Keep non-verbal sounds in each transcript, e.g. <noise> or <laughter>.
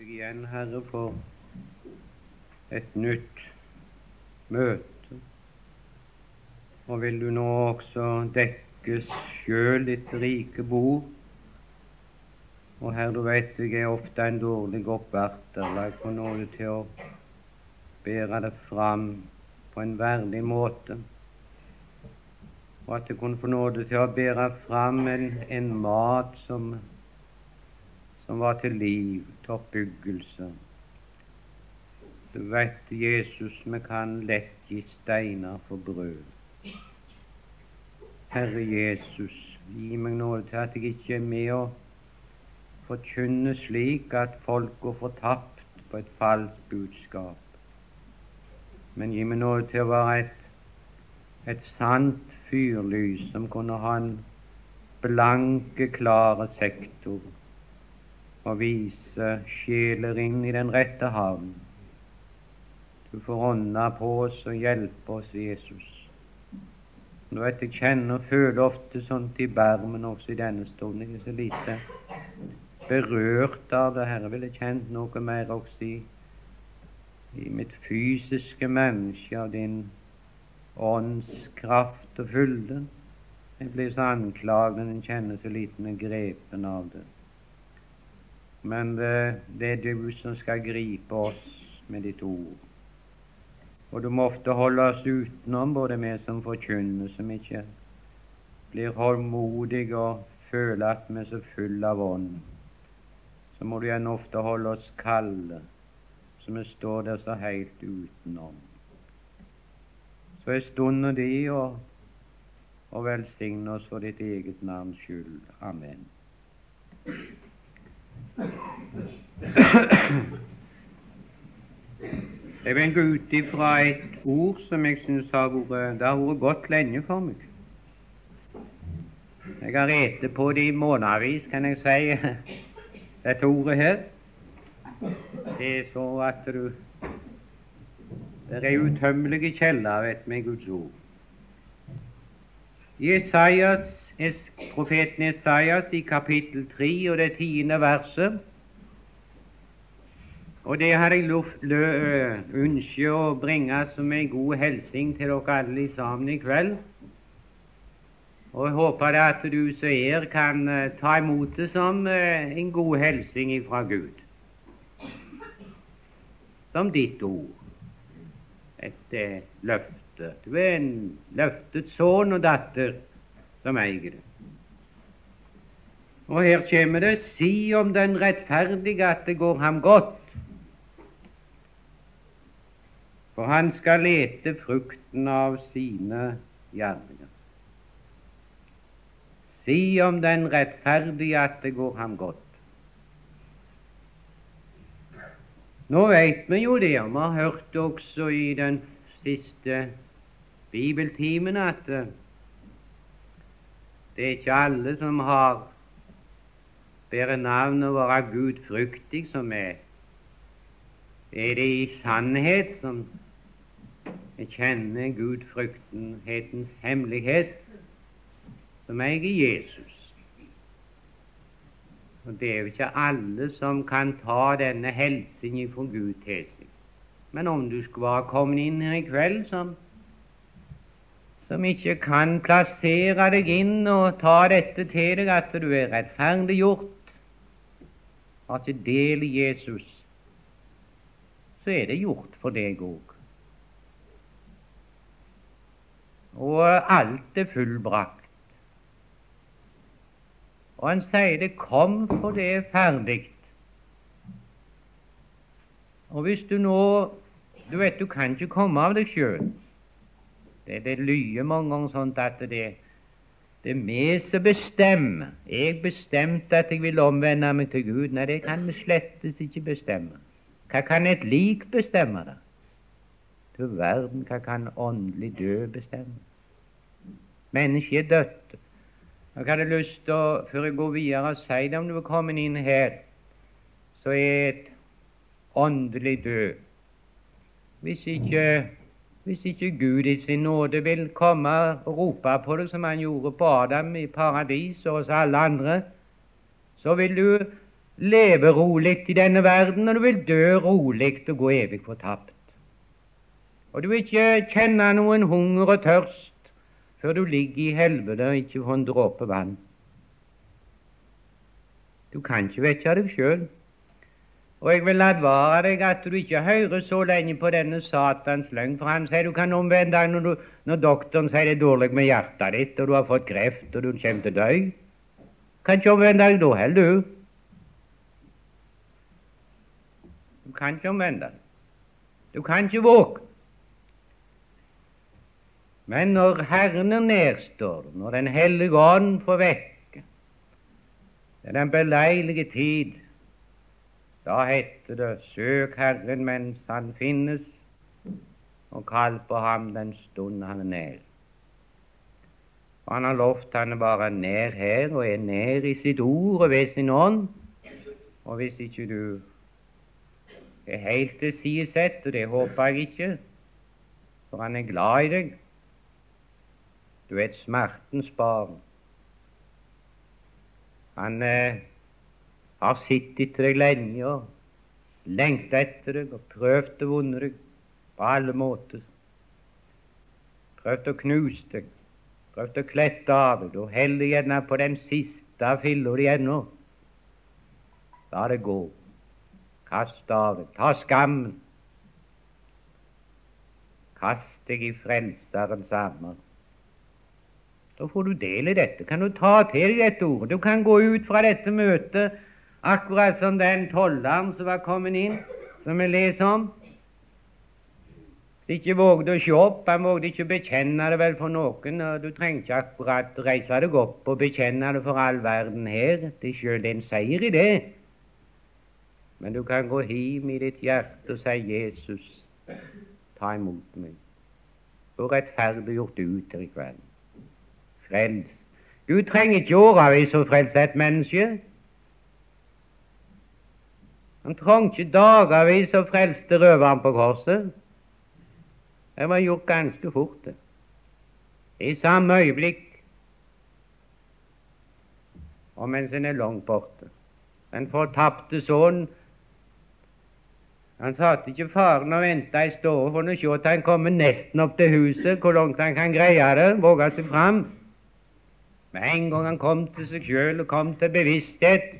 deg igjen, Herre, for et nytt møte. Og vil du nå også dekkes sjøl ditt rike bord. Og Herre, du vet jeg er ofte en dårlig oppverter. La jeg få nåde til å bære det fram på en verdig måte. Og at jeg kunne få nåde til å bære fram en, en mat som som var til liv, til oppbyggelse. Du vet, Jesus, vi kan lett gi steiner for brød. Herre Jesus, gi meg nåde til at jeg ikke er med å forkynne slik at folk går fortapt på et falskt budskap. Men gi meg nåde til å være et, et sant fyrlys som kunne ha en blanke, klare sektor og vise sjeler inn i den rette havn. Du får ånda på oss og hjelpe oss, Jesus. Du vet, Jeg kjenner og føler ofte sånt i bermen også i denne stunden. Jeg er så lite berørt av det. Herre ville kjent noe mer også i, i mitt fysiske menneske av din åndskraft og fylde. Jeg blir så anklagende, en kjenner så liten grepen av det. Men det, det, er du som skal gripe oss med ditt ord. Og du må ofte holde oss utenom, både vi som forkynner, som ikke blir holdmodige og føler at vi er så fulle av ånd. Så må du gjerne ofte holde oss kalde, så vi står der så helt utenom. Så er stunden di og, og velsigne oss for ditt eget navns skyld. Amen. Jeg vil gå ut ifra et ord som jeg syns har vært Det har vært godt lenge for meg. Jeg har ete på det i månedsvis, kan jeg si, dette ordet her. Det er så at du Det er utømmelige kjeller, vet vi, Guds ord. Jesajas profeten Esaias i kapittel 3 og det tiende verset. Og det har jeg ønsket å bringe som en god hilsen til dere alle sammen i kveld. Og jeg håper at du som er, kan ta imot det som en god hilsen fra Gud. Som ditt ord. Et løfte. Du er en løftet sønn og datter som eier det. Og her kommer det si om den rettferdige at det går ham godt. For han skal lete frukten av sine gjerninger. Si om den rettferdige at det går ham godt. Nå veit vi jo det, og vi har hørt også i den siste bibeltimen at det er ikke alle som har bærer navn å være gudfryktig, som er er det i sannhet som jeg kjenner gudfryktenhetens hemmelighet, som er Jesus. Og Det er jo ikke alle som kan ta denne helsingen fra Gud til seg. Men om du skulle være kommet inn her i kveld som, som ikke kan plassere deg inn og ta dette til deg, at du er rettferdiggjort har ikke del i Jesus, så er det gjort for deg òg. Og alt er fullbrakt. Og han sier det 'kom, for det er ferdig'. Og hvis du nå Du vet, du kan ikke komme av deg sjøl. Det, det lyder mange ganger sånn at det det er vi som bestemmer. Jeg bestemte at jeg ville omvende meg til Gud. Nei, det kan vi slettes ikke bestemme. Hva kan et lik bestemme, da? Du verden, hva kan åndelig død bestemme? Mennesket er dødt. Jeg hadde lyst til å, før jeg går videre, å si det om du er kommet inn her, så er et åndelig død. Hvis ikke hvis ikke Gud i sin nåde vil komme og rope på det som han gjorde på Adam i paradis og hos alle andre, så vil du leve rolig i denne verden, og du vil dø rolig og gå evig fortapt. Og du vil ikke kjenne noen hunger og tørst før du ligger i helvete og ikke får en dråpe vann. Du kan ikke vekke deg sjøl. Og jeg vil advare deg at du ikke hører så lenge på denne Satans løgn, for han sier du kan omvende deg når, du, når doktoren sier det er dårlig med hjertet ditt, og du har fått kreft, og du kommer til å dø. Kan ikke omvende deg da heller, du. Du kan ikke omvende deg. Du kan ikke våke. Men når Herren er nedstår, når Den hellige ånd får vekke, det er den beleilige tid da heter det Søk Herren mens Han finnes, og kall på ham den stund han er nær. Og Han har lovt han er bare nær her, og er nær i sitt ord og ved sin ånd. Og hvis ikke du er helt til side sett, og det håper jeg ikke, for han er glad i deg Du er et smertens barn. Han eh, har sittet deg lenge og lengta etter deg og prøvd å vunne deg på alle måter. Prøvd å knuse deg, prøvd å klette av deg. og heller gjerne på den siste filla di ennå. La det gå. Kast av deg. Ta skammen. Kast deg i Frelserens armer. Da får du del i dette. Kan du ta til deg dette ordet? Du kan gå ut fra dette møtet Akkurat som den tolleren som var kommet inn, som vi leser om. De ikke vågde å se opp, han vågde ikke å bekjenne det vel for noen. og Du trenger ikke akkurat reise deg opp og bekjenne det for all verden her. Det er sjøl en seier i det. Men du kan gå hjem i ditt hjerte og si 'Jesus, ta imot meg'. Og rettferdiggjort ut her i kveld. Frelst. Du trenger ikke årevis å frelse et menneske. Han trengte ikke dagevis og frelste røveren på korset. Det var gjort ganske fort. I samme øyeblikk, og mens en er langt borte. Den fortapte sønnen han satte ikke faren og venta i stua for å se at han kommer nesten opp til huset, hvor langt han kan greie det, våge seg fram. Med en gang han kom til seg sjøl og kom til bevissthet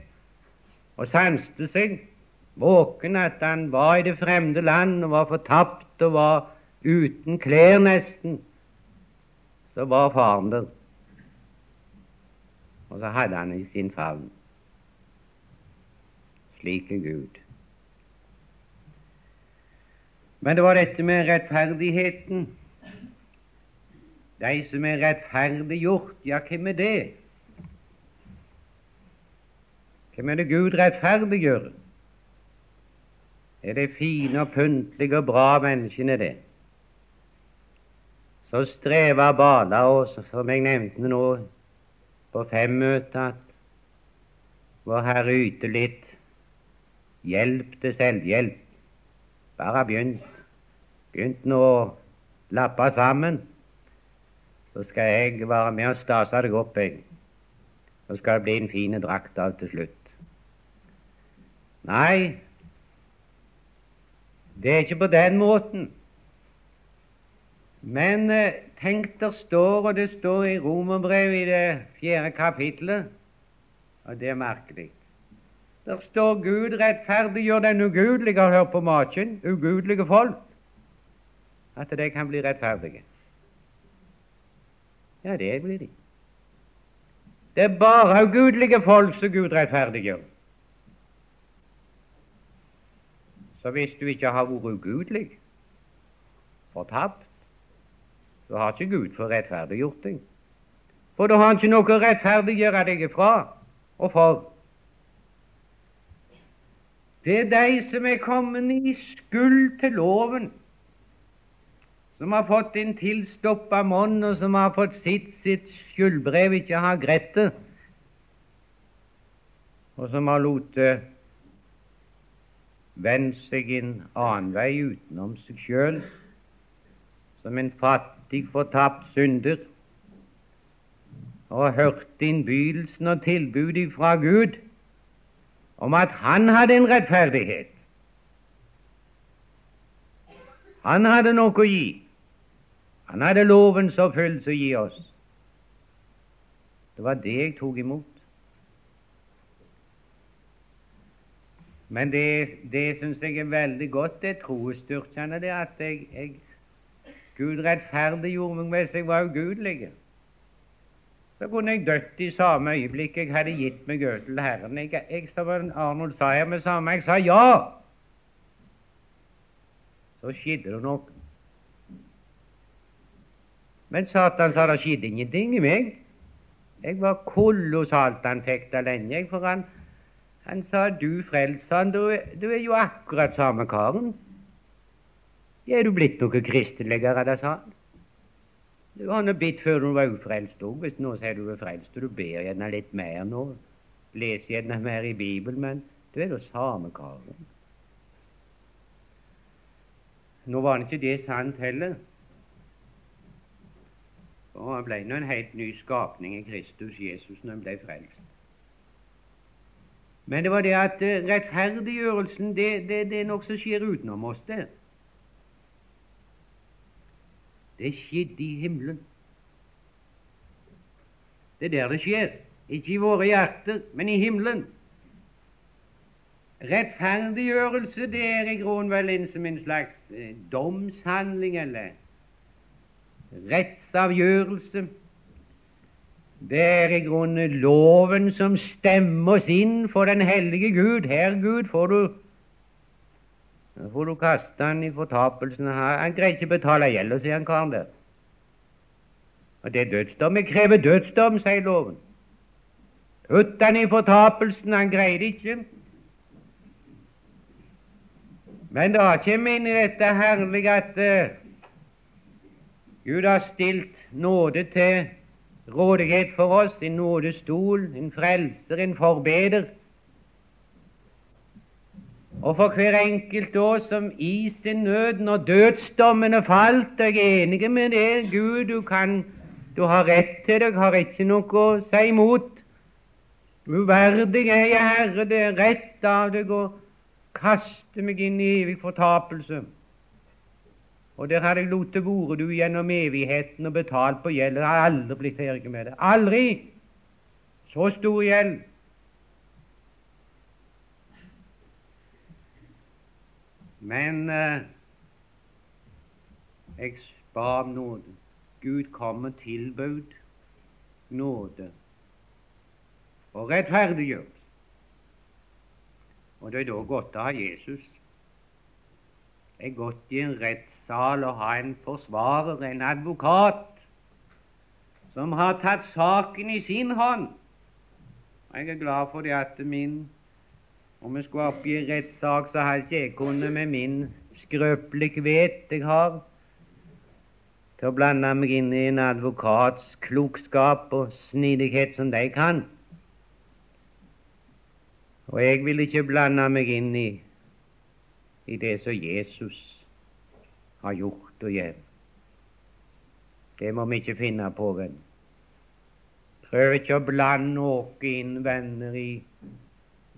og sanste seg, våken at han var i det fremmede land og var fortapt og var uten klær nesten, så var faren der. Og så hadde han i sin favn. Slik er Gud. Men det var dette med rettferdigheten. De som er rettferdiggjort, ja, hvem er det? Hvem er det Gud rettferdiggjør? Er det fine og pyntlige og bra menneskene, det. Så strever og som jeg nevnte nå på femmøtet, at vår Herre yter litt hjelp til selvhjelp. Bare begynt, begynt nå å lappe sammen, så skal jeg være med og stase deg opp, jeg. Så skal det bli en fin drakt av til slutt. Nei, det er ikke på den måten. Men eh, tenk, der står, og det står i Romerbrevet i det fjerde kapittelet, og det er merkelig Der står Gud rettferdiggjør den ugudelige, og hør på maken, ugudelige folk, at de kan bli rettferdige. Ja, det blir de. Det er bare ugudelige folk som Gud rettferdiggjør. Så hvis du ikke har vært ugudelig, fortapt, så har ikke Gud for rettferdiggjort deg. For da har han ikke noe å rettferdiggjøre deg ifra og for. Det er de som er kommet i skyld til loven, som har fått en tilstoppa monn, og som har fått sitt sitt skyldbrev ikke har greit det, og som har latt vendt seg en annen vei utenom seg sjøl, som en fattig, fortapt synder, og hørte innbydelsen og tilbudet fra Gud, om at han hadde en rettferdighet. Han hadde noe å gi. Han hadde lovens oppfyllelse å gi oss. Det var det jeg tok imot. Men det, det syns jeg er veldig godt, det troesstyrkende, det at jeg, jeg Gud rettferdiggjorde meg hvis jeg var ugudelig. Så kunne jeg dødd i samme øyeblikk jeg hadde gitt meg over til Herren. Jeg, jeg, som Arnold sa her med samme, jeg sa ja. Så skjedde det noe. Men Satan sa det skjedde ingenting i meg. Jeg var kolossalt anfekta lenge, for han, han sa du frelser du, du er jo akkurat samme karen. Er du blitt noe kristeligere, da, sa han. Du har nå bitt før du var ufrelst òg, hvis nå sier du er frelst, og du ber gjerne litt mer nå. Leser gjerne mer i Bibelen, men du er da samme karen. Nå var ikke det sant heller. Og han ble nå en helt ny skapning i Kristus Jesus når han ble frelst. Men det var det at uh, rettferdiggjørelsen det, det, det er noe som skjer utenom oss der. Det skjedde i himmelen. Det er der det skjer. Ikke i våre hjerter, men i himmelen. Rettferdiggjørelse det er i grunnen vel en som en slags eh, domshandling eller rettsavgjørelse. Det er i grunnen loven som stemmer oss inn for den hellige Gud. Her, Gud, får du får du kaste han i fortapelsen. Han greier ikke betale gjelda, sier han karen der. Og det er dødsdom. Jeg krever dødsdom, sier loven. Putt han i fortapelsen. Han greier ikke. Men det kommer inn i dette herlige at uh, Gud har stilt nåde til rådighet for oss, en nådestol, en frelser, en forbeder. Og for hver enkelt år som i sin nød, når dødsdommen er falt, jeg er enig med det, Gud, du kan du har rett til det, jeg har ikke noe å si imot. Uverdig er jeg, Herre, det er rett av deg å kaste meg inn i evig fortapelse. Og der har jeg latt være du gjennom evigheten og betalt på gjeld. Jeg har aldri blitt ferdig med det. Aldri! Så stor gjeld. Men eh, jeg om nåde. Gud kom og tilbud nåde og rettferdiggjørelse. Og det er da godt å ha Jesus. Det er godt i en rett sal å ha en forsvarer, en advokat, som har tatt saken i sin hånd. Jeg er glad for det at min Om jeg skulle oppgi rettssak, så hadde ikke jeg kunnet med min skrøpelige vet jeg har, til å blande meg inn i en advokats klokskap og snidighet som de kan. Og jeg vil ikke blande meg inn i, i det som Jesus har gjort og gjør. Det må vi ikke finne på, venn. Prøv ikke å blande noe inn, venner, i,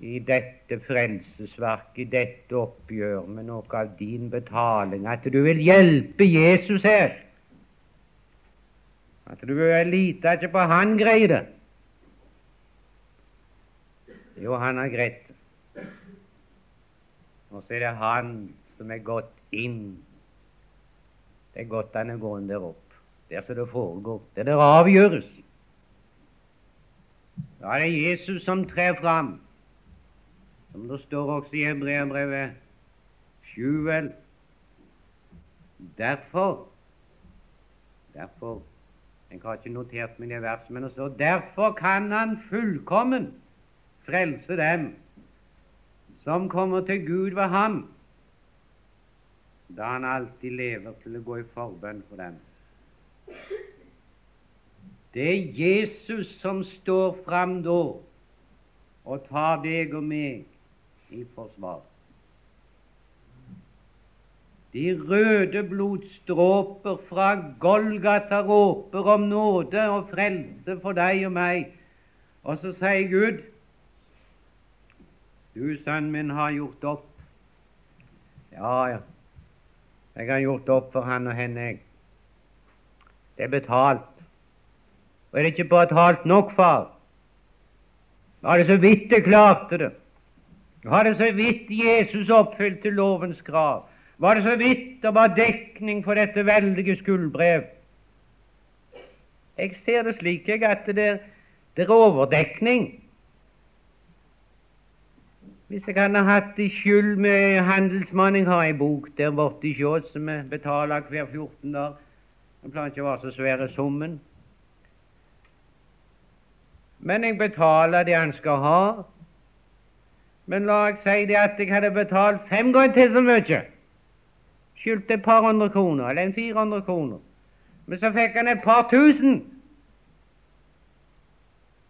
i dette frelsesverket, i dette oppgjør med noe av din betaling. At du vil hjelpe Jesus her. At du lite ikke på han greier det. Jo, han har greit det. Og så er det han som er gått inn det er godt han er gående der opp, der som det foregår, der det avgjøres. Da er det Jesus som trer fram, som det står også i Hebreabrevet. 7, vel. Derfor Derfor Jeg har ikke notert meg det verset, men det står derfor kan han fullkommen frelse dem som kommer til Gud ved ham da han alltid lever til å gå i forbønn for dem. Det er Jesus som står fram da og tar deg og meg i forsvar. De røde blodstråper fra Golgata råper om nåde og frelse for deg og meg. Og så sier Gud Du, sønnen min, har gjort opp. Ja, ja. Jeg har gjort opp for han og henne. Det er betalt. Og er det ikke betalt nok, far? Var det så vidt jeg klarte det? Var det så vidt Jesus oppfylte lovens krav? Var det så vidt det var dekning for dette veldige skuldbrev? Jeg ser det slik at det, det er overdekning. Hvis jeg hadde hatt skyld med handelsmannen Jeg har ei bok der borte i Sjås som jeg betaler hver 14 dager. Den pleier ikke å være så svære summen. Men jeg betaler det han skal ha. Men la jeg si det at jeg hadde betalt fem ganger til så mye. Skyldte et par hundre kroner, eller en 400 kroner. Men så fikk han et par tusen.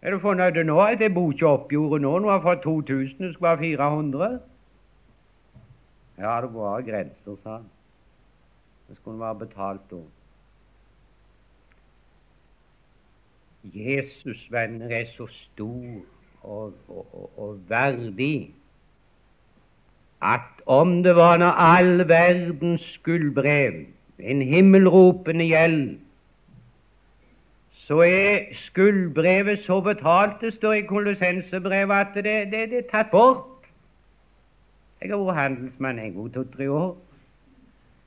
Er du fornøyd nå? Jeg bor ikke oppgjorde nå. Nå har jeg fått 2000, det skal være 400. Ja, det var grenser, sa han. Det skulle være betalt da. Jesus, venner, er så stor og, og, og, verdig at om det var når all verdens gullbrev, en himmelropende gjeld, så er skuldbrevet så betalt, det står i Kolossensebrevet, at det, det, det, er tatt bort. Jeg har vært handelsmann en god to-tre år.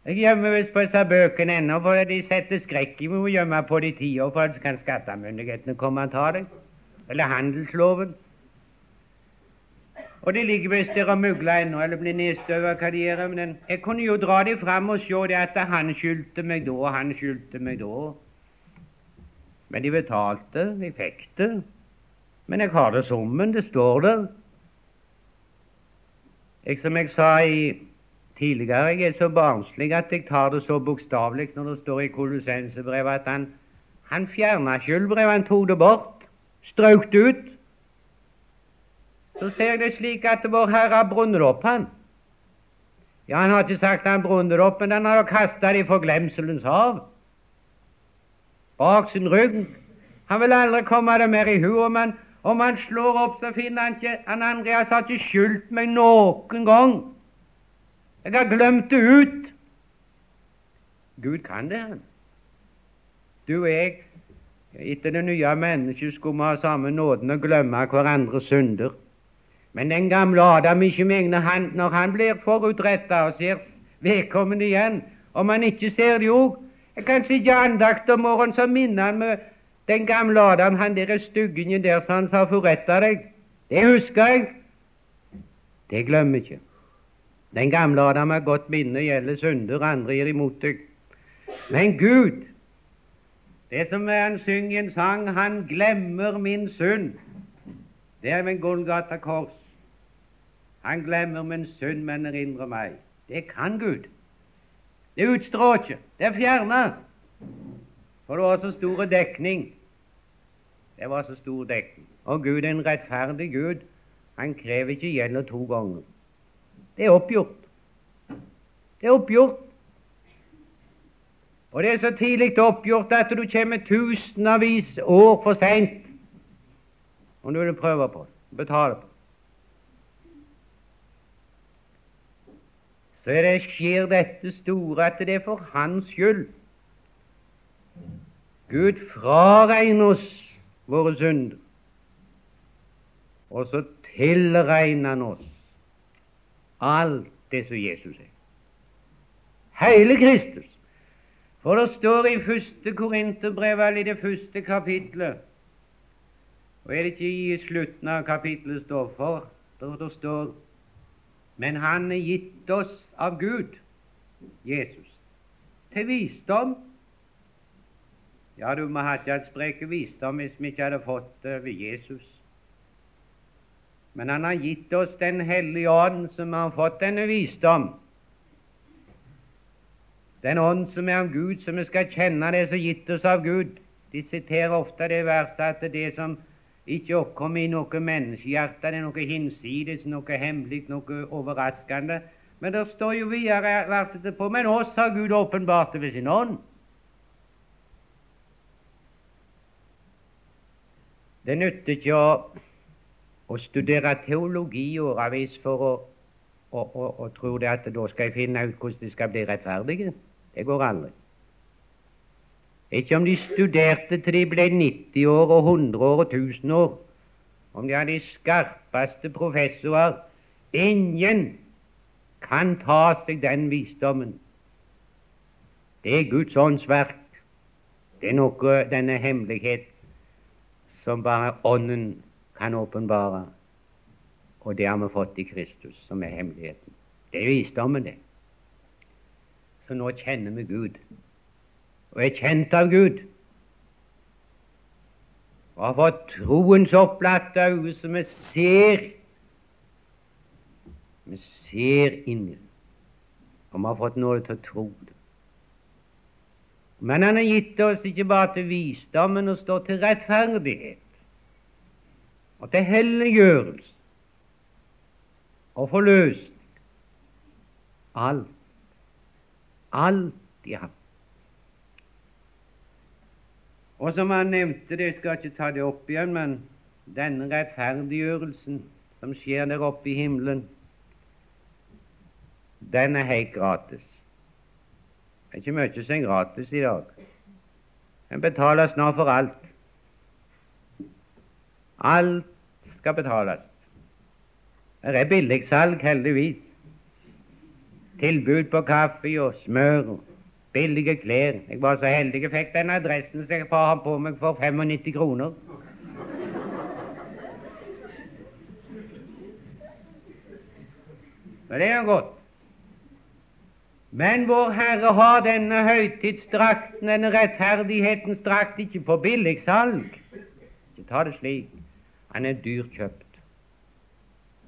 Jeg gjemmer visst på disse bøkene ennå, for de setter skrekk i meg å gjemme på de tider, for så kan skattemyndighetene komme og ta deg. Eller handelsloven. Og de ligger visst der og mugler ennå, eller blir nedstøvet hva de gjør. Men jeg kunne jo dra dem fram og se det at han skyldte meg da, og han skyldte meg da. Men de betalte, de fikk det. Men jeg har det summen, det står der. Jeg, som jeg sa i tidligere, jeg er så barnslig at jeg tar det så bokstavelig når det står i Kolossensebrevet at han, han fjerna skyldbrevet, han tok det bort, strøk det ut. Så ser jeg det slik at Vår Herre har brunnet opp, han. Ja, Han har ikke sagt han brunnet opp, men han har kasta det i forglemselens hav bak sin rygg. Han vil aldri komme det mer i huet, han, om han slår opp, så finner han ikke han Andreas har ikke skyldt meg noen gang. Jeg har glemt det ut. Gud kan det, han. Du og jeg, etter det nye mennesket, skulle vi ha samme nåden å glemme hverandres synder. Men den gamle Adam ikke megne han, når han blir forutretta og ser vedkommende igjen, om han ikke ser det òg, jeg kan sitte andakt om morgenen, så minner han meg den gamle Adam, han der styggingen der som han sa forretta deg. Det husker jeg. Det glemmer ikke. Den gamle Adam har godt minne, gjelder synder, andre gir imot deg. Men Gud, det som han synger i en sang, han glemmer min synd. Det er min Golgata kors. Han glemmer min synd, men erindrer meg. Det kan Gud. Det utstrår ikke. Det er fjerna. For det var så stor dekning. Det var så stor dekning. Og Gud er en rettferdig Gud. Han krever ikke gjelda to ganger. Det er oppgjort. Det er oppgjort. Og det er så tidlig oppgjort at du kommer tusenvis år for seint om du vil prøve på det, betale på det. Så er det skjer dette store at det er for Hans skyld. Gud fraregner oss våre synder, og så tilregner Han oss alt det som Jesus er. Hele Kristus. For det står i første Korinterbrev, i det første kapitlet Og er det ikke i slutten av kapittelet står for? Der det står men han er gitt oss av Gud, Jesus, til visdom. Ja, du må ha hatt spreke visdom hvis vi ikke hadde fått det ved Jesus. Men han har gitt oss Den hellige ånd, som har fått denne visdom. Den ånd som er av Gud, som vi skal kjenne det som er gitt oss av Gud. De siterer ofte det verset at det som ikke oppkommer i noe menneskehjerte, det er noe hinsides, noe hemmelig, noe overraskende. Men det står jo videre verset etterpå men oss har Gud åpenbart det ved sin ånd. Det nytter ikke å å studere teologi i årevis for å, å, å, tro det at da skal jeg finne ut hvordan de skal bli rettferdige. Det går aldri. Ikke om de studerte til de ble 90 år og 100 år og 1000 år, om de hadde de skarpeste professorer. Ingen kan ta seg den visdommen. Det er Guds åndsverk. Det er noe, denne hemmelighet, som bare Ånden kan åpenbare. Og det har vi fått i Kristus, som er hemmeligheten. Det er visdommen, det. Så nå kjenner vi Gud, og er kjent av Gud. Og har fått troens opplatte øyne, så vi ser Vi ser inn og vi har fått noe til å tro det. Men han har gitt oss ikke bare til visdom, men å stå til rettferdighet og til helliggjørelse og forløsning. Alt. Alt i ham. Og som han nevnte, det skal ikke ta det opp igjen, men denne rettferdiggjørelsen som skjer der oppe i himmelen, den er helt gratis. Det er ikke mye som er gratis i dag. Den betaler snart for alt. Alt skal betales. Det er billigsalg, heldigvis. Tilbud på kaffe og smør og billige klær. Jeg var så heldig jeg fikk den adressen så jeg får ha på meg for 95 kroner. Men det er godt. Men vår Herre har denne høytidsdrakten, denne rettferdighetens drakt, ikke på billigsalg. Ikke ta det slik. Han er dyrt kjøpt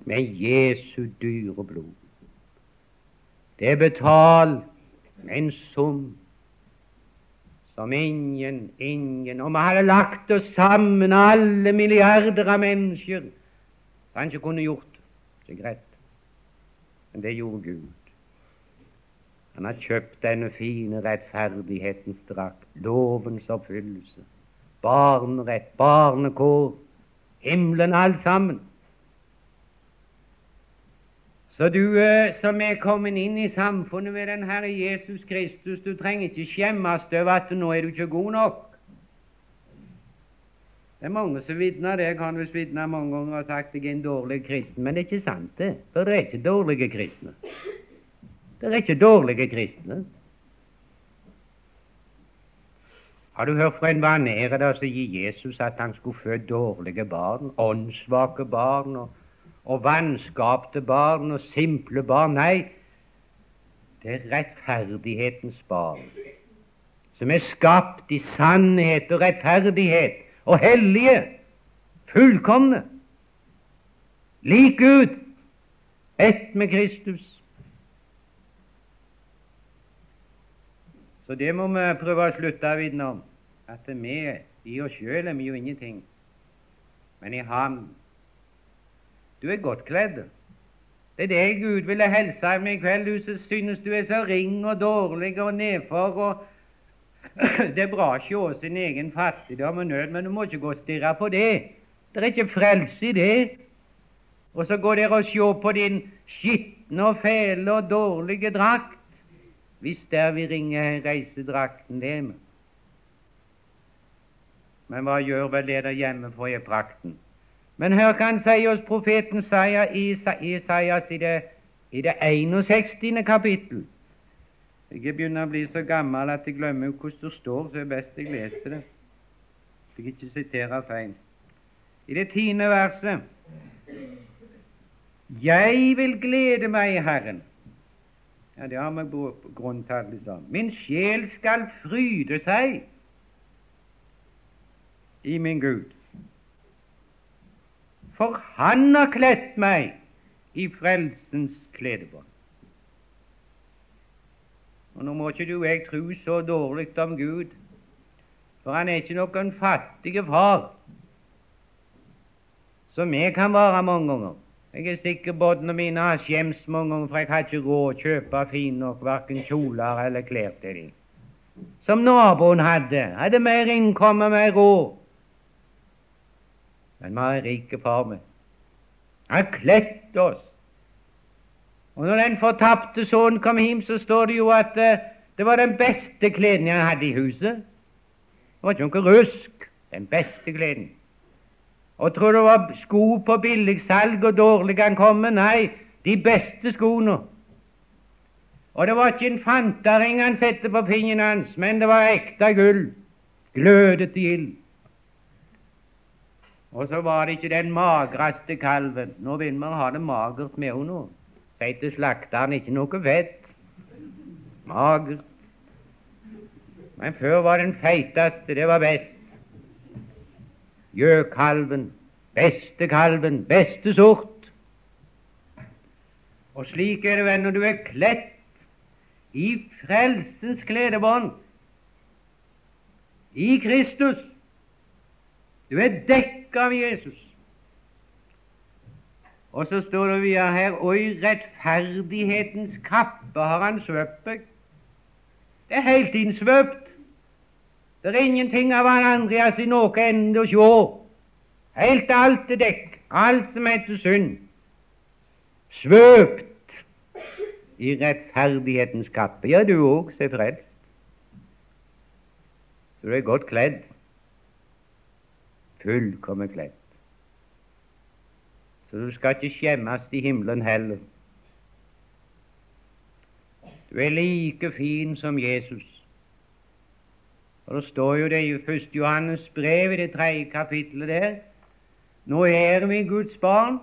med Jesu dyre blod. Det er betalt en sum som ingen, ingen Om vi hadde lagt oss sammen, alle milliarder av mennesker, så han ikke kunne gjort det greit. Men det gjorde Gud. Han har kjøpt denne fine rettferdighetens drakt, lovens oppfyllelse, barnerett, barnekår, himmelen alt sammen. Så du eh, som er kommet inn i samfunnet med den Herre Jesus Kristus, du trenger ikke skjemmes over at nå er du ikke god nok. Det er mange som vitner det. Jeg kan visst vitne mange ganger og sagt jeg er en dårlig kristen, men det er ikke sant, det. For det er ikke dårlige kristne. Det er ikke dårlige kristne. Har du hørt fra en vanære der som gir Jesus at han skulle føde dårlige barn, åndssvake barn og, og vanskapte barn og simple barn? Nei, det er rettferdighetens barn, som er skapt i sannhet og rettferdighet og hellige, fullkomne, lik Gud, ett med Kristus. Så det må vi prøve å slutte vitne om at vi i oss sjøl er vi jo ingenting, men i Ham Du er godt kledd. Det er det Gud ville hilse med i kveld. Du som synes du er så ring og dårlig og nedfor. og <clears throat> Det er bra å se sin egen fattigdom og nød, men du må ikke gå og stirre på det. Det er ikke frelse i det. Og så går dere og se på din skitne og fæle og dårlige drakt, hvis der vi ringer reisedrakten det. Men hva gjør vel det der hjemme for i prakten? Men hva han sier hos profeten Isaias i det, i det 61. kapittel. Jeg begynner å bli så gammel at jeg glemmer hvordan det står, så det er best jeg leser det. Så jeg ikke siterer feil. I det tiende verset Jeg vil glede meg i Herren. Ja, Det har vi grunn til alle sammen. Min sjel skal fryde seg i min Gud. For Han har kledd meg i frelsens kledebånd. Og Nå må ikke du og jeg tro så dårlig om Gud, for han er ikke noen fattig far som jeg kan være mange ganger. Jeg er sikker at mine har skjems mange ganger, for jeg har ikke råd å kjøpe fine nok verken kjoler eller klær til dem. Som naboen hadde. Hadde mer innkomme, mer råd. Men vi har en rik far med. Han kledde oss. Og når den fortapte sønnen kom hjem, så står det jo at uh, det var den beste kleden han hadde i huset. Det var ikke noe rusk. Den beste kleden. Og tror det var sko på billigsalg og dårlig han kom med? Nei, de beste skoene. Og det var ikke en fantaring han satte på fingeren hans, men det var ekte gull, glødet i ild. Og så var det ikke den magreste kalven. Nå vil vi ha det magert med henne nå. Til slakteren ikke noe fett. Magert. Men før var den feiteste, det var best. Gjøkalven, beste kalven, beste sort. Og slik er det vel når du er kledd i frelsens kledebånd i Kristus. Du er dekket av Jesus. Og så står det videre her og i rettferdighetens kappe har han svøpt deg. Det er helt innsvøpt. Det er ingenting av han Andreas i noe ende å sjå. Helt alt er dekk, alt som heter synd. Svøpt i rettferdighetens kappe. Ja, du òg, er frelst. Du er godt kledd. Fullkomment kledd. Så du skal ikke skjemmes i himmelen heller. Du er like fin som Jesus. Og Det står jo det i 1. Johannes brev, i det tredje kapittelet der. Nå er vi Guds barn,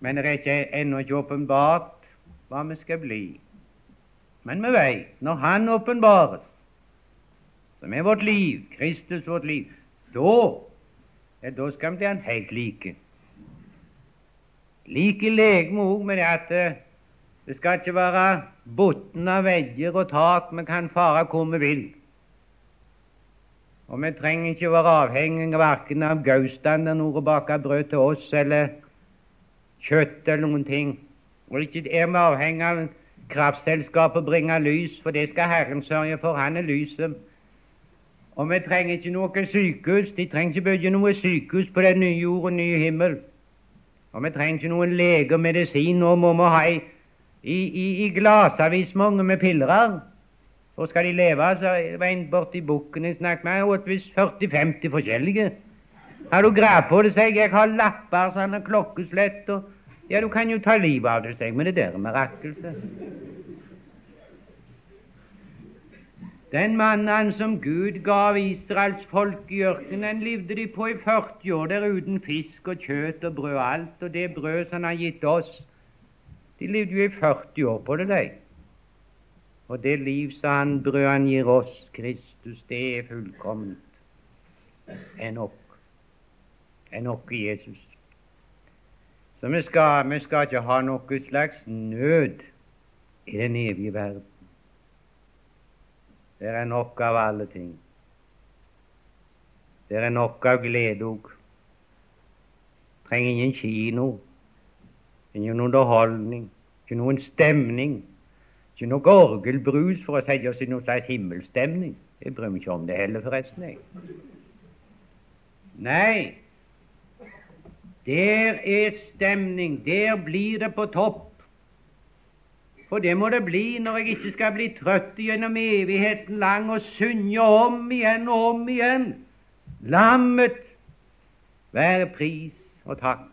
men det er ikke ennå ikke åpenbart hva vi skal bli. Men vi vet når Han åpenbares, som er vårt liv, Kristus vårt liv, da, ja, da skal vi bli Han helt like. Like i legeme òg, med det at uh, det skal ikke være bunn av vegger og tak, vi kan fare hvor vi vil. Og vi trenger ikke være avhengige verken av gaustanderen noe bake brød til oss, eller kjøtt eller noen ting. Og ikke er vi avhengig av kraftselskapet bringer lys, for det skal Herren sørge for. Han er lyset. Og vi trenger ikke noe sykehus. De trenger ikke bygge noe sykehus på den nye jord og nye himmel. Og vi trenger ikke noen lege og medisin. Nå må vi ha i, i, i, i glasavis mange med piller. Hvor skal de leve? Så var en borti bukken jeg snakket med, åt visst 40-50 forskjellige. Har du greie på det, sier jeg. Jeg har lapper, sånn, klokkeslett og ja, du kan jo ta livet av det, seg, men det der er mirakelset. Den mannen som Gud gav Israels folk i ørkenen, levde de på i 40 år der uten fisk og kjøtt og brød og alt, og det brød som han har gitt oss, de levde jo i 40 år på det, de. Og det liv sa han brød han gir oss, Kristus, det er fullkomment. Er nok. Er nok i Jesus. Så vi skal, vi skal ikke ha noe slags nød i den evige verden. Det er nok av alle ting. Det er nok av glede òg. Trenger ingen kino, ingen underholdning, ikke noen stemning, ikke noe orgelbrus for å sette oss i noen slags himmelstemning. Jeg bryr meg ikke om det heller, forresten. jeg. Nei, der er stemning, der blir det på topp. For det må det bli når jeg ikke skal bli trøtt gjennom evigheten lang og synge om igjen og om igjen. Lammet være pris og takk.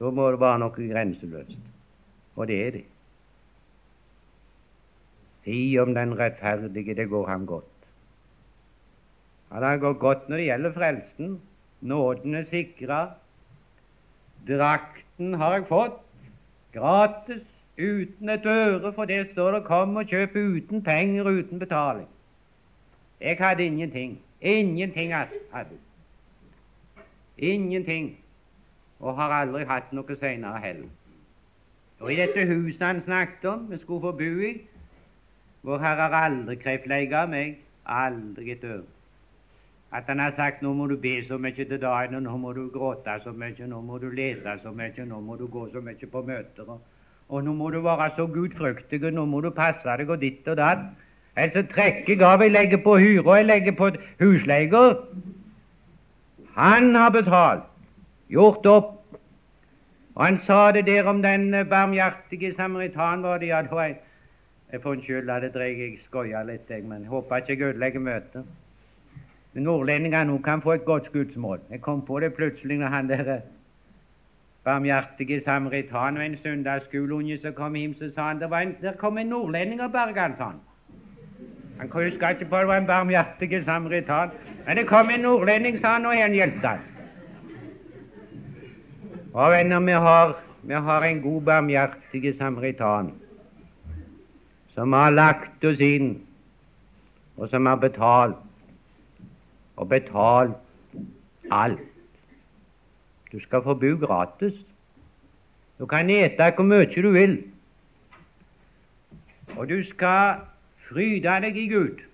Da må det være noe grenseløst, og det er det. Si om den rettferdige, det går ham godt. Ja, det går godt når det gjelder frelsen. Nåden er sikra. Drakten har jeg fått gratis, uten et øre, for det står det 'kom og kjøp uten penger, uten betaling'. Jeg hadde ingenting. Ingenting hadde Ingenting. Og har aldri hatt noe senere heller. Og i dette huset han snakket om, vi skulle få bo i, hvor Herre har aldri av meg, aldri et øre. At han har sagt nå må du be så mye til dagen, og nå må du gråte så mye, nå må du lese så mye, nå må du gå så mye på møter, og, og nå må du være så gudfryktig, og nå må du passe deg, og ditt og datt. Ellers trekker jeg av, jeg legger på hyre, og jeg legger på husleier. Han har betalt. gjort opp. Og han sa det der om den barmhjertige samaritan, var det ja, da jeg, jeg får unnskylde det dreier jeg skoia litt, jeg, men håper ikke jeg ødelegger møtet. Nordlendingene kan få et godt skuddsmål. Jeg kom på det plutselig når han der barmhjertige samaritan og en søndagsskoleunge som kom hjem, så sa han det var en, der kom en nordlending og berga han. Han huska ikke på det var en barmhjertig samaritan, men det kom en nordlending, sa han, og han hjalp han. Og venner, vi har, vi har en god, barmhjertig samaritan som har lagt oss inn, og som har betalt, og betalt alt. Du skal få bo gratis. Du kan ete hvor mye du vil. Og du skal fryde deg i Gud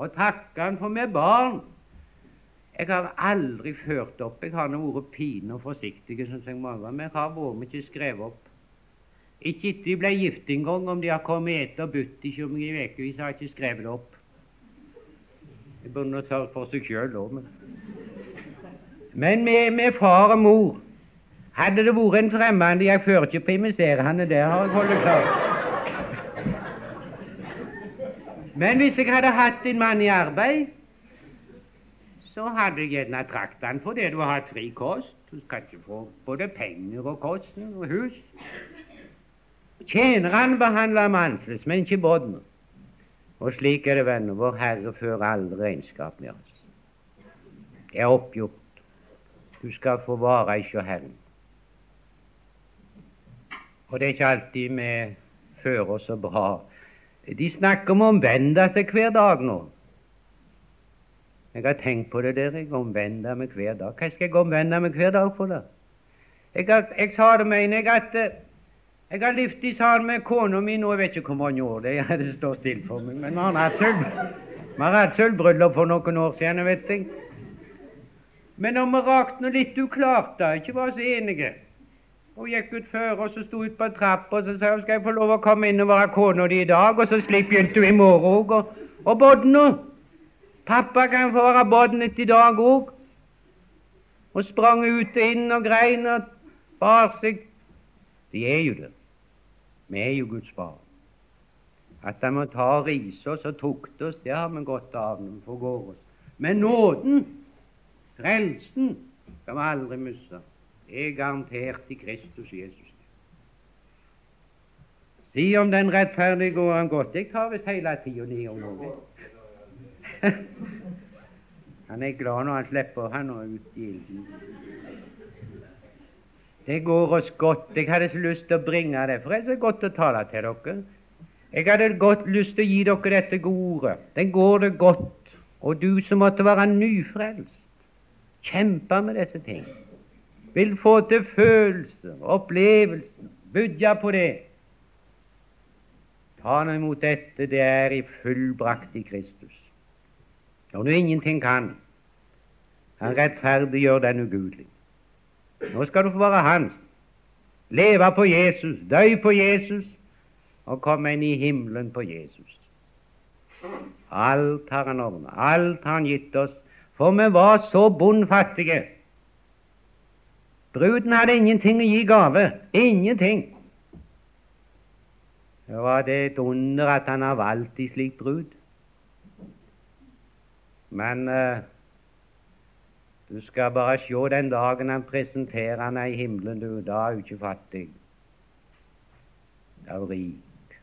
og takke Han for meg barn. Jeg har aldri ført opp Jeg har nå vært pine og forsiktig, som jeg må men jeg har vært ikke skrevet opp. Ikke etter de ble gift engang, om de har kommet etter og budt ikke om i ukevis, har jeg ikke skrevet det opp. Det burde nå tørre for seg sjøl òg, men men med, med, far og mor Hadde det vært en fremmed Jeg fører ikke på investerende, der har jeg holdt klart. Men hvis jeg hadde hatt en mann i arbeid, så hadde jeg gjerne trakt han det du har hatt fri kost. Du skal ikke få både penger og kosten og hus. Tjenerne behandler mansles, men ikke bodden. Og slik er det, venner. Vår Herre fører aldri regnskap med oss. Det er oppgjort. Du skal få vare i Herren. Og det er ikke alltid vi fører oss så bra. De snakker om å omvende seg hver dag nå. Jeg har tenkt på det der. Jeg omvender meg hver dag. Hva skal jeg omvende meg hver dag for? da? Jeg, jeg sa det, mener jeg, at eh, jeg har levd sammen med kona mi nå, jeg vet ikke hvor mange år det er, <laughs> det står stille for meg, men vi har hatt sølvbryllup for noen år siden, vet jeg. Men når vi noe litt uklart, da, ikke var så enige Hun gikk ut før og så sto ut på trappa og så sa hun skal jeg få lov å komme inn og være kona di i dag, og så slipp begynte hun i morgen òg. Og, og bodna. Pappa kan få være Bodnet i dag òg. Og sprang ut og inn og grein og bar seg. De er jo det. Vi er jo Guds barn. At han må ta og rise oss og tukte oss, det har vi godt av når vi forgår oss. Men nåden Frelsen skal vi aldri miste. Det er garantert i Kristus Jesus. Si om den rettferdige går han godt. Jeg tar visst hele tida ned om noe. <laughs> Han er glad når han slipper han og ut i ilden. Det går oss godt. Jeg hadde så lyst til å bringe det, for det er så godt å tale til dere. Jeg hadde godt lyst til å gi dere dette gode ordet. Den går det godt. Og du som måtte være nyfrelst, kjempe med disse ting, vil få til følelser, opplevelser, budja på det. Ta nå imot dette, det er i fullbrakt i Kristus. Når du ingenting kan, han rettferdiggjør den ugudelig. Nå skal du få være hans. Leve på Jesus, dø på Jesus og komme inn i himmelen på Jesus. Alt har han ordnet, alt har han gitt oss for vi var så bondfattige. Bruden hadde ingenting å gi gave. Ingenting. Det var det et under at han har valgt i slik brud. Men uh, du skal bare se den dagen han presenterer henne i himmelen, du. Da er hun ikke fattig. Da er hun rik.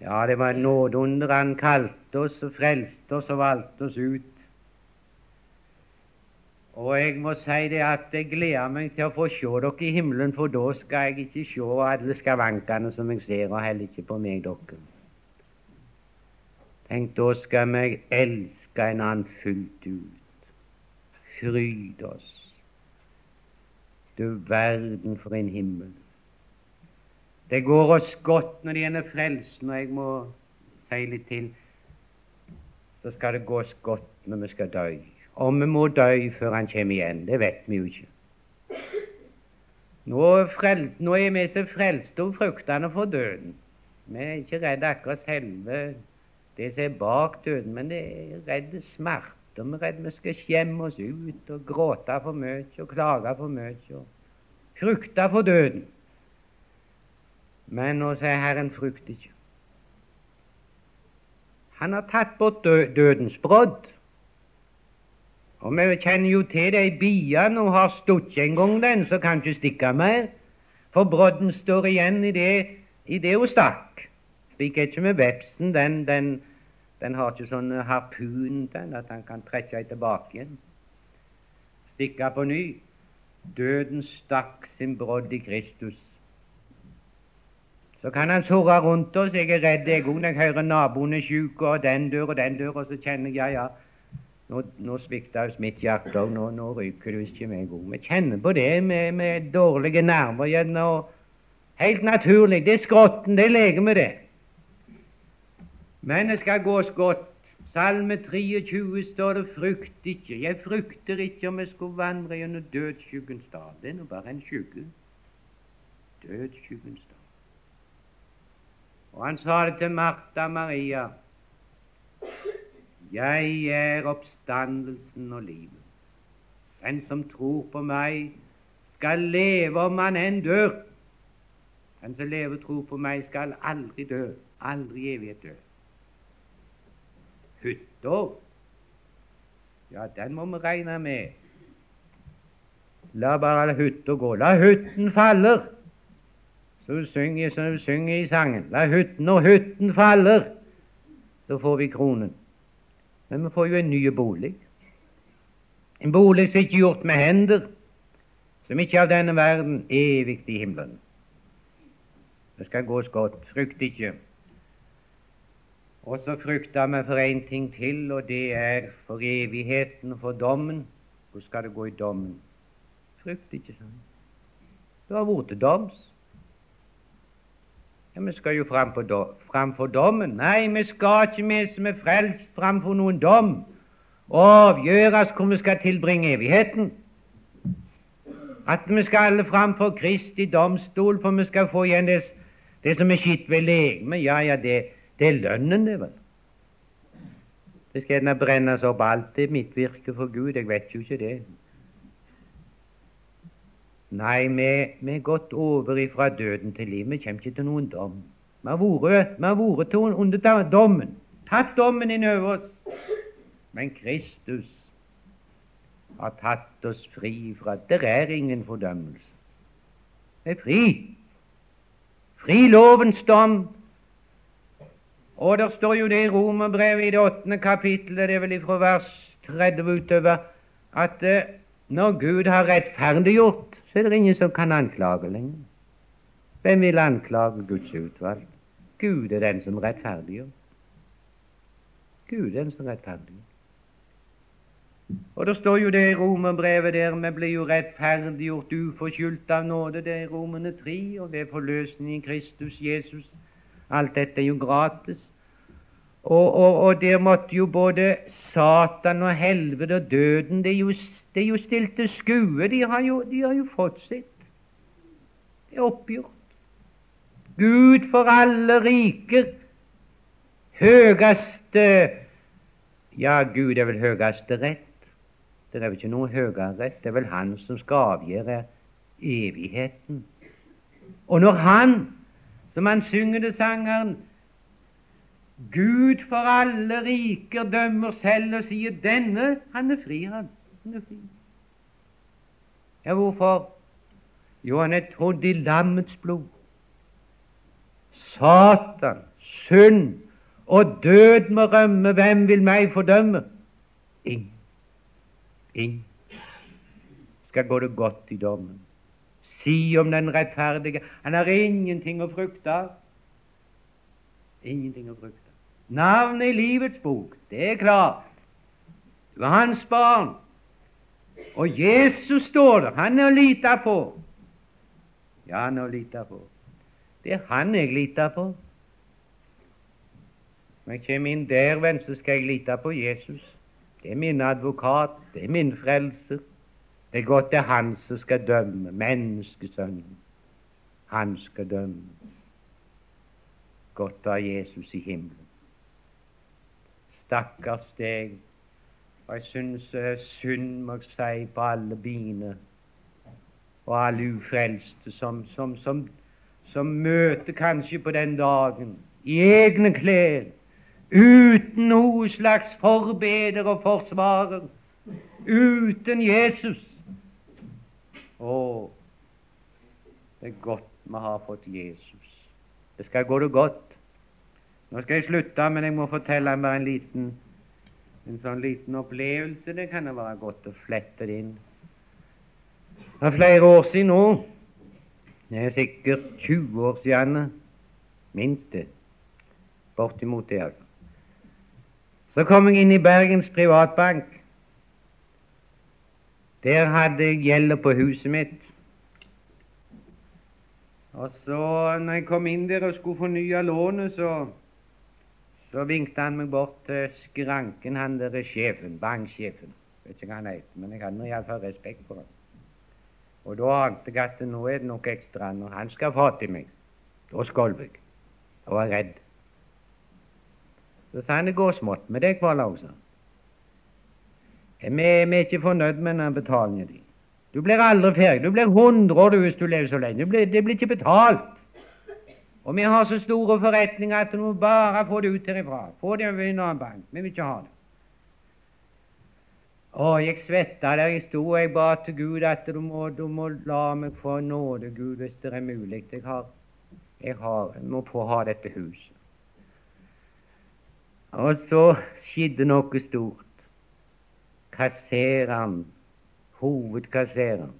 Ja, det var et nådeunder. Han kalte oss og frelste oss og valgte oss ut. Og jeg må si det at jeg gleder meg til å få se dere i himmelen, for da skal jeg ikke se alle skavankene som jeg ser, og heller ikke på meg, dere. Tenk, da skal vi elske en annen fullt ut. Fryd oss. Du verden for en himmel. Det går oss godt når det gjelder frelst, når jeg må si litt til. Så skal det gå oss godt når vi skal dø. Om vi må dø før Han kommer igjen, det vet vi jo ikke. Nå, frel, nå er vi så frelste og fruktende for døden. Vi er ikke redde akkurat selve det som er bak døden, men det er redde smerte vi er redd vi skal skjemme oss ut og gråte for mye og klage for mye og frykte for døden. Men nå sier Herren, frykt ikke. Han har tatt bort dødens brodd. Og vi kjenner jo til de biene og har stått en gang den, så kan ikke stikke mer. For brodden står igjen i det, i det hun stakk. Slik er ikke med vepsen. Den, den, den har ikke sånn harpun den, at han kan trekke seg tilbake igjen. Stikke på ny. Døden stakk sin brodd i Kristus. Så kan han surre rundt oss. Jeg er redd jeg òg når jeg hører naboen er syk, og den dør og den dør, og så kjenner jeg ja, ja, nå, nå svikter mitt hjerte òg. Nå, nå, ryker det ikke meg òg. Vi kjenner på det med, med dårlige nerver og Helt naturlig. Det er skrotten, det er legemet, det. Men det skal gås godt. Salme 23 står det 'frykt ikke'. Jeg frykter ikke om jeg skulle vandre gjennom dødsskyggens dal. Det er nå bare en skygge. Dødsskyggens dal. Og han sa det til Martha Maria. Jeg er oppstandelsen og livet. Den som tror på meg, skal leve om han enn dør. Den som lever og tror på meg, skal aldri dø, aldri evig dø. Hytta, ja, den må vi regne med. La bare hytta gå. La hytten faller. Så synger synger, som du synger i sangen. La hytten, og hytten faller, så får vi kronen. Men vi får jo en ny bolig. En bolig som ikke er gjort med hender, som ikke er av denne verden, evig i himmelen. Det skal gås godt. Frykt ikke. Og så frykter vi for én ting til, og det er for evigheten, for dommen. Hvor skal det gå i dommen? Frykt ikke sånn. Du har vært til doms. Ja, Vi skal jo framfor do, dommen. Nei, vi skal ikke, vi som er frelst, framfor noen dom avgjøres hvor vi skal tilbringe evigheten. At vi skal alle framfor Kristi domstol, for vi skal få igjen det, det som er skitt ved legemet. Ja, ja, det, er lønnen, det, vel. Det skal gjerne brennes opp alt det mitt virke for Gud. Jeg vet jo ikke det. Nei, vi, er gått over ifra døden til liv. Vi kommer ikke til noen dom. Vi har vært under dommen, tatt dommen inn over oss. Men Kristus har tatt oss fri fra Det er ingen fordømmelse. Vi er fri. Fri lovens dom. Og der står jo det i Romerbrevet i det åttende kapittelet, det er vel ifra vers 30 utover, at eh, når Gud har rettferdiggjort så er det ingen som kan anklage lenger. Hvem vil anklage Guds utvalg? Gud er den som rettferdiggjør. Gud er den som rettferdiggjør. Og Det står jo det i romerbrevet der vi blir jo rettferdiggjort uforskyldt av nåde. Det er Romerne 3, og det er forløsning i Kristus Jesus. Alt dette er jo gratis. Og, og, og der måtte jo både Satan og helvete og døden Det er jo er jo stilt til skue. De har jo, de har jo fått sitt. Det er oppgjort. Gud for alle riker, høyeste Ja, Gud er vel høyeste rett. Det er vel ikke noe høyere rett. Det er vel Han som skal avgjøre evigheten. Og når Han, som han synger det sangeren, Gud for alle riker dømmer selv og sier denne, han er fri, han er fri. Ja, hvorfor? Jo, han er trodd i lammets blod. Satan, synd og død må rømme. Hvem vil meg fordømme? Ingen. Ingen. Skal gå det godt i dommen. Si om den rettferdige Han har ingenting å frykte av. Ingenting å frykte. Navnet i livets bok, det er klart. Du er hans barn. Og Jesus står der. Han er å lite på. Ja, han er å lite på. Det er han jeg liter på. Når jeg kommer inn der, venn, så skal jeg lite på Jesus. Det er min advokat, det er min frelser. Det er godt det er han som skal dømme, menneskesønnen. Han skal dømme. Godt av Jesus i himmelen. Stakkars deg Og jeg syns er synd, må jeg si, på alle bine og alle ufrelste som, som, som, som møter kanskje på den dagen i egne klær, uten noe slags forbeder og forsvarer, uten Jesus. Å, det er godt vi har fått Jesus. Det skal gå det godt. Nå skal jeg slutte, men jeg må fortelle bare en liten en sånn liten opplevelse. Det kan det være godt å flette det inn. Det er flere år siden nå. Det er sikkert 20 år siden, minst det. Bortimot det, altså. Så kom jeg inn i Bergens Privatbank. Der hadde jeg gjelda på huset mitt. Og så, når jeg kom inn der og skulle fornye lånet, så, så vinkte han meg bort til skranken, han der er sjefen, banksjefen. Vet ikke hva han heter, men jeg hadde iallfall respekt for ham. Og da ante jeg at nå er det noe ekstra når han skal få til meg. Da skalv jeg og var redd. Så sa han det går smått med deg, Kvalau, sa han. Vi er ikke fornøyd med den betalingen din. Du blir aldri ferdig. Du blir hundre år hvis du lever så lenge. Blir, det blir ikke betalt. Og vi har så store forretninger at du må bare få det ut herifra. Få det over en annen bank. Vi vil ikke ha det. Å, jeg svetta der jeg sto, og jeg ba til Gud at du må, du må la meg få nåde, Gud, hvis det er mulig. Jeg har, jeg har, jeg må få ha dette huset. Og så skjedde noe stort. Kassereren hovedkassereren.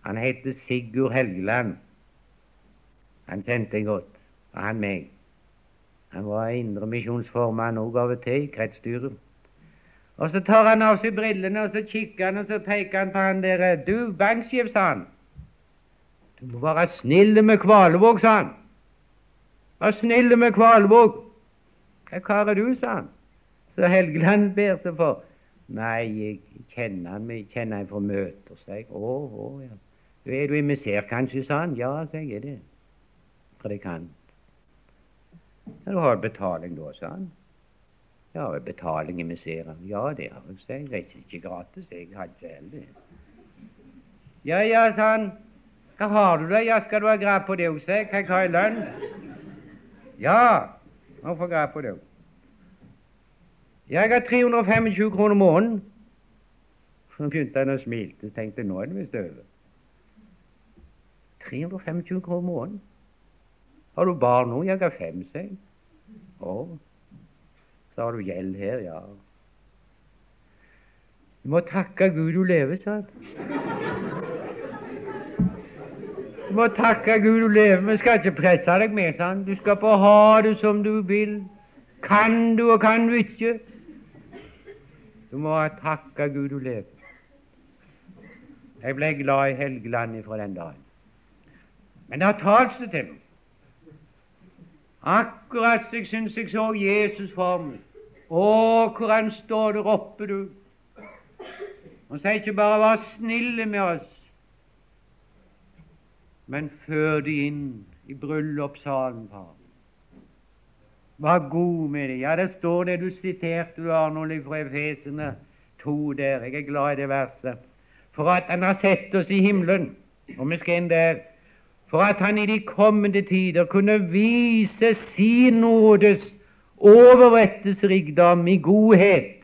Han heter Sigurd Helgeland. Han kjente jeg godt, og han meg. Han var indremisjonsformann òg av og til i kretsstyret. Og så tar han av seg brillene, og så kikker han, og så peker han på han der. 'Du, banksjef', sa han. 'Du må være snill med Kvalvåg, sa han. 'Vær snill med Kvalvåg. 'Hva kar er du', sa han. Så Helgeland ber seg for. Nei, jeg kjenner han, jeg kjenner han fra møter, sa jeg. Å, å, ja. Er du emissær, kanskje, sa han. Ja, sa jeg, er det. Predikant. Ja, du har betaling da, sa han. Ja, betaling i museet. Ja, det har jeg, sa jeg. Det er ikke gratis, jeg har ikke det. Ja, ja, sa han. Hva har du da? Ja, skal du ha grav på det, sa jeg. Kan jeg ha i lønn? Ja, må få grav på det. Jeg har 325 kroner måneden. Så begynte han å smilte tenkte nå er det visst over. 325 kroner måneden. Har du barn nå? Jeg har fem, sa jeg. Å. Så har du gjeld her, ja. Du må takke Gud du lever, sa han. Du må takke Gud du lever. Vi skal ikke presse deg mer, sa han. Du skal få ha det som du vil. Kan du og kan du ikke. Du må takke Gud du lever. Jeg ble glad i Helgeland fra den dagen. Men det har talt seg til meg. Akkurat jeg syns jeg så Jesus for meg. Å, hvor han står der oppe, du. Og sier ikke bare 'vær snille med oss', men før de inn i bryllupssalen, far. Var god med dem. Ja, det står det du siterte, du Arnold, fra Efesene 2 der. Jeg er glad i det verset. For at Han har sett oss i himmelen, og vi skal inn der, for at Han i de kommende tider kunne vise sin nådes overrettesrikdom i godhet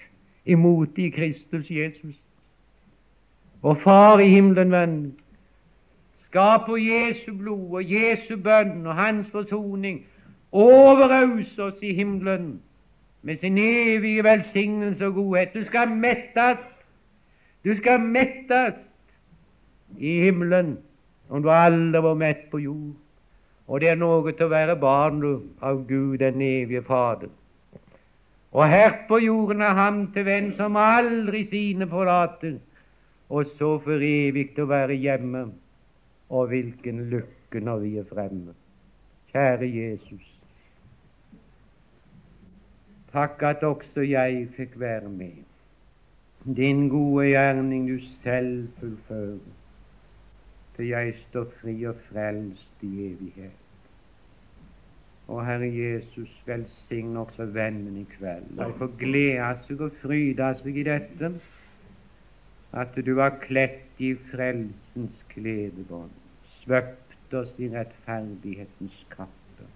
imot i Kristus Jesus. Og Far i himmelen, venn, skal på Jesu blod og Jesu bønn og Hans forsoning overøse oss i himmelen med sin evige velsignelse og godhet. Du skal mettes, du skal mettes i himmelen om du aldri var mett på jord. Og det er noe til å være barn av Gud, den evige Fader. Og her på jorden er ham til venn som aldri sine forlater, og så for evig å være hjemme. Og hvilken lykke når vi er fremme. Kjære Jesus. Takk at også jeg fikk være med. Din gode gjerning du selv fullfører, til jeg står fri og frelst i evighet. Og Herre Jesus, velsign også vennen i kveld. De få glede seg og fryde seg i dette, at du har kledt i frelsens kledebånd, svøpt oss i rettferdighetens kappe,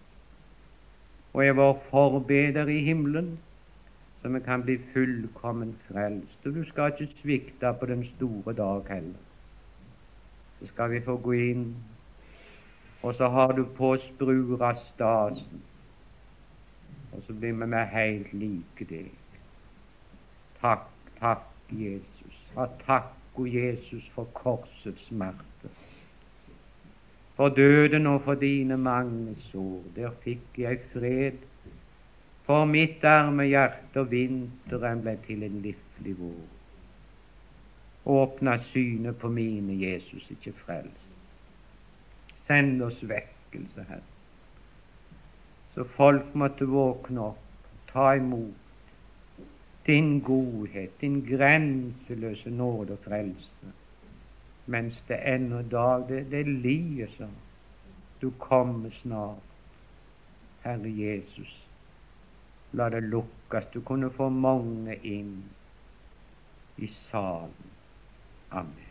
og er vår forbeder i himmelen, så vi kan bli fullkommen frelst. Og du skal ikke svikte på den store dag heller. Så skal vi få gå inn, og så har du på av stasen, og så blir vi med helt like deg. Takk, takk, Jesus. Ja, takk, o Jesus, for korsets smerte. For døden og for dine mange sår. Der fikk jeg fred for mitt arme hjerte, og vinteren ble til en livlig vår. Åpna synet på mine, Jesus, ikke frels. Send oss vekkelse, Herre, så folk måtte våkne opp, ta imot din godhet, din grenseløse nåde og frelse, mens det ennå dag, det, det lier sånn. Du kommer snart, Herre Jesus la det lukkes. Du kunne få mange inn i salen. Amen.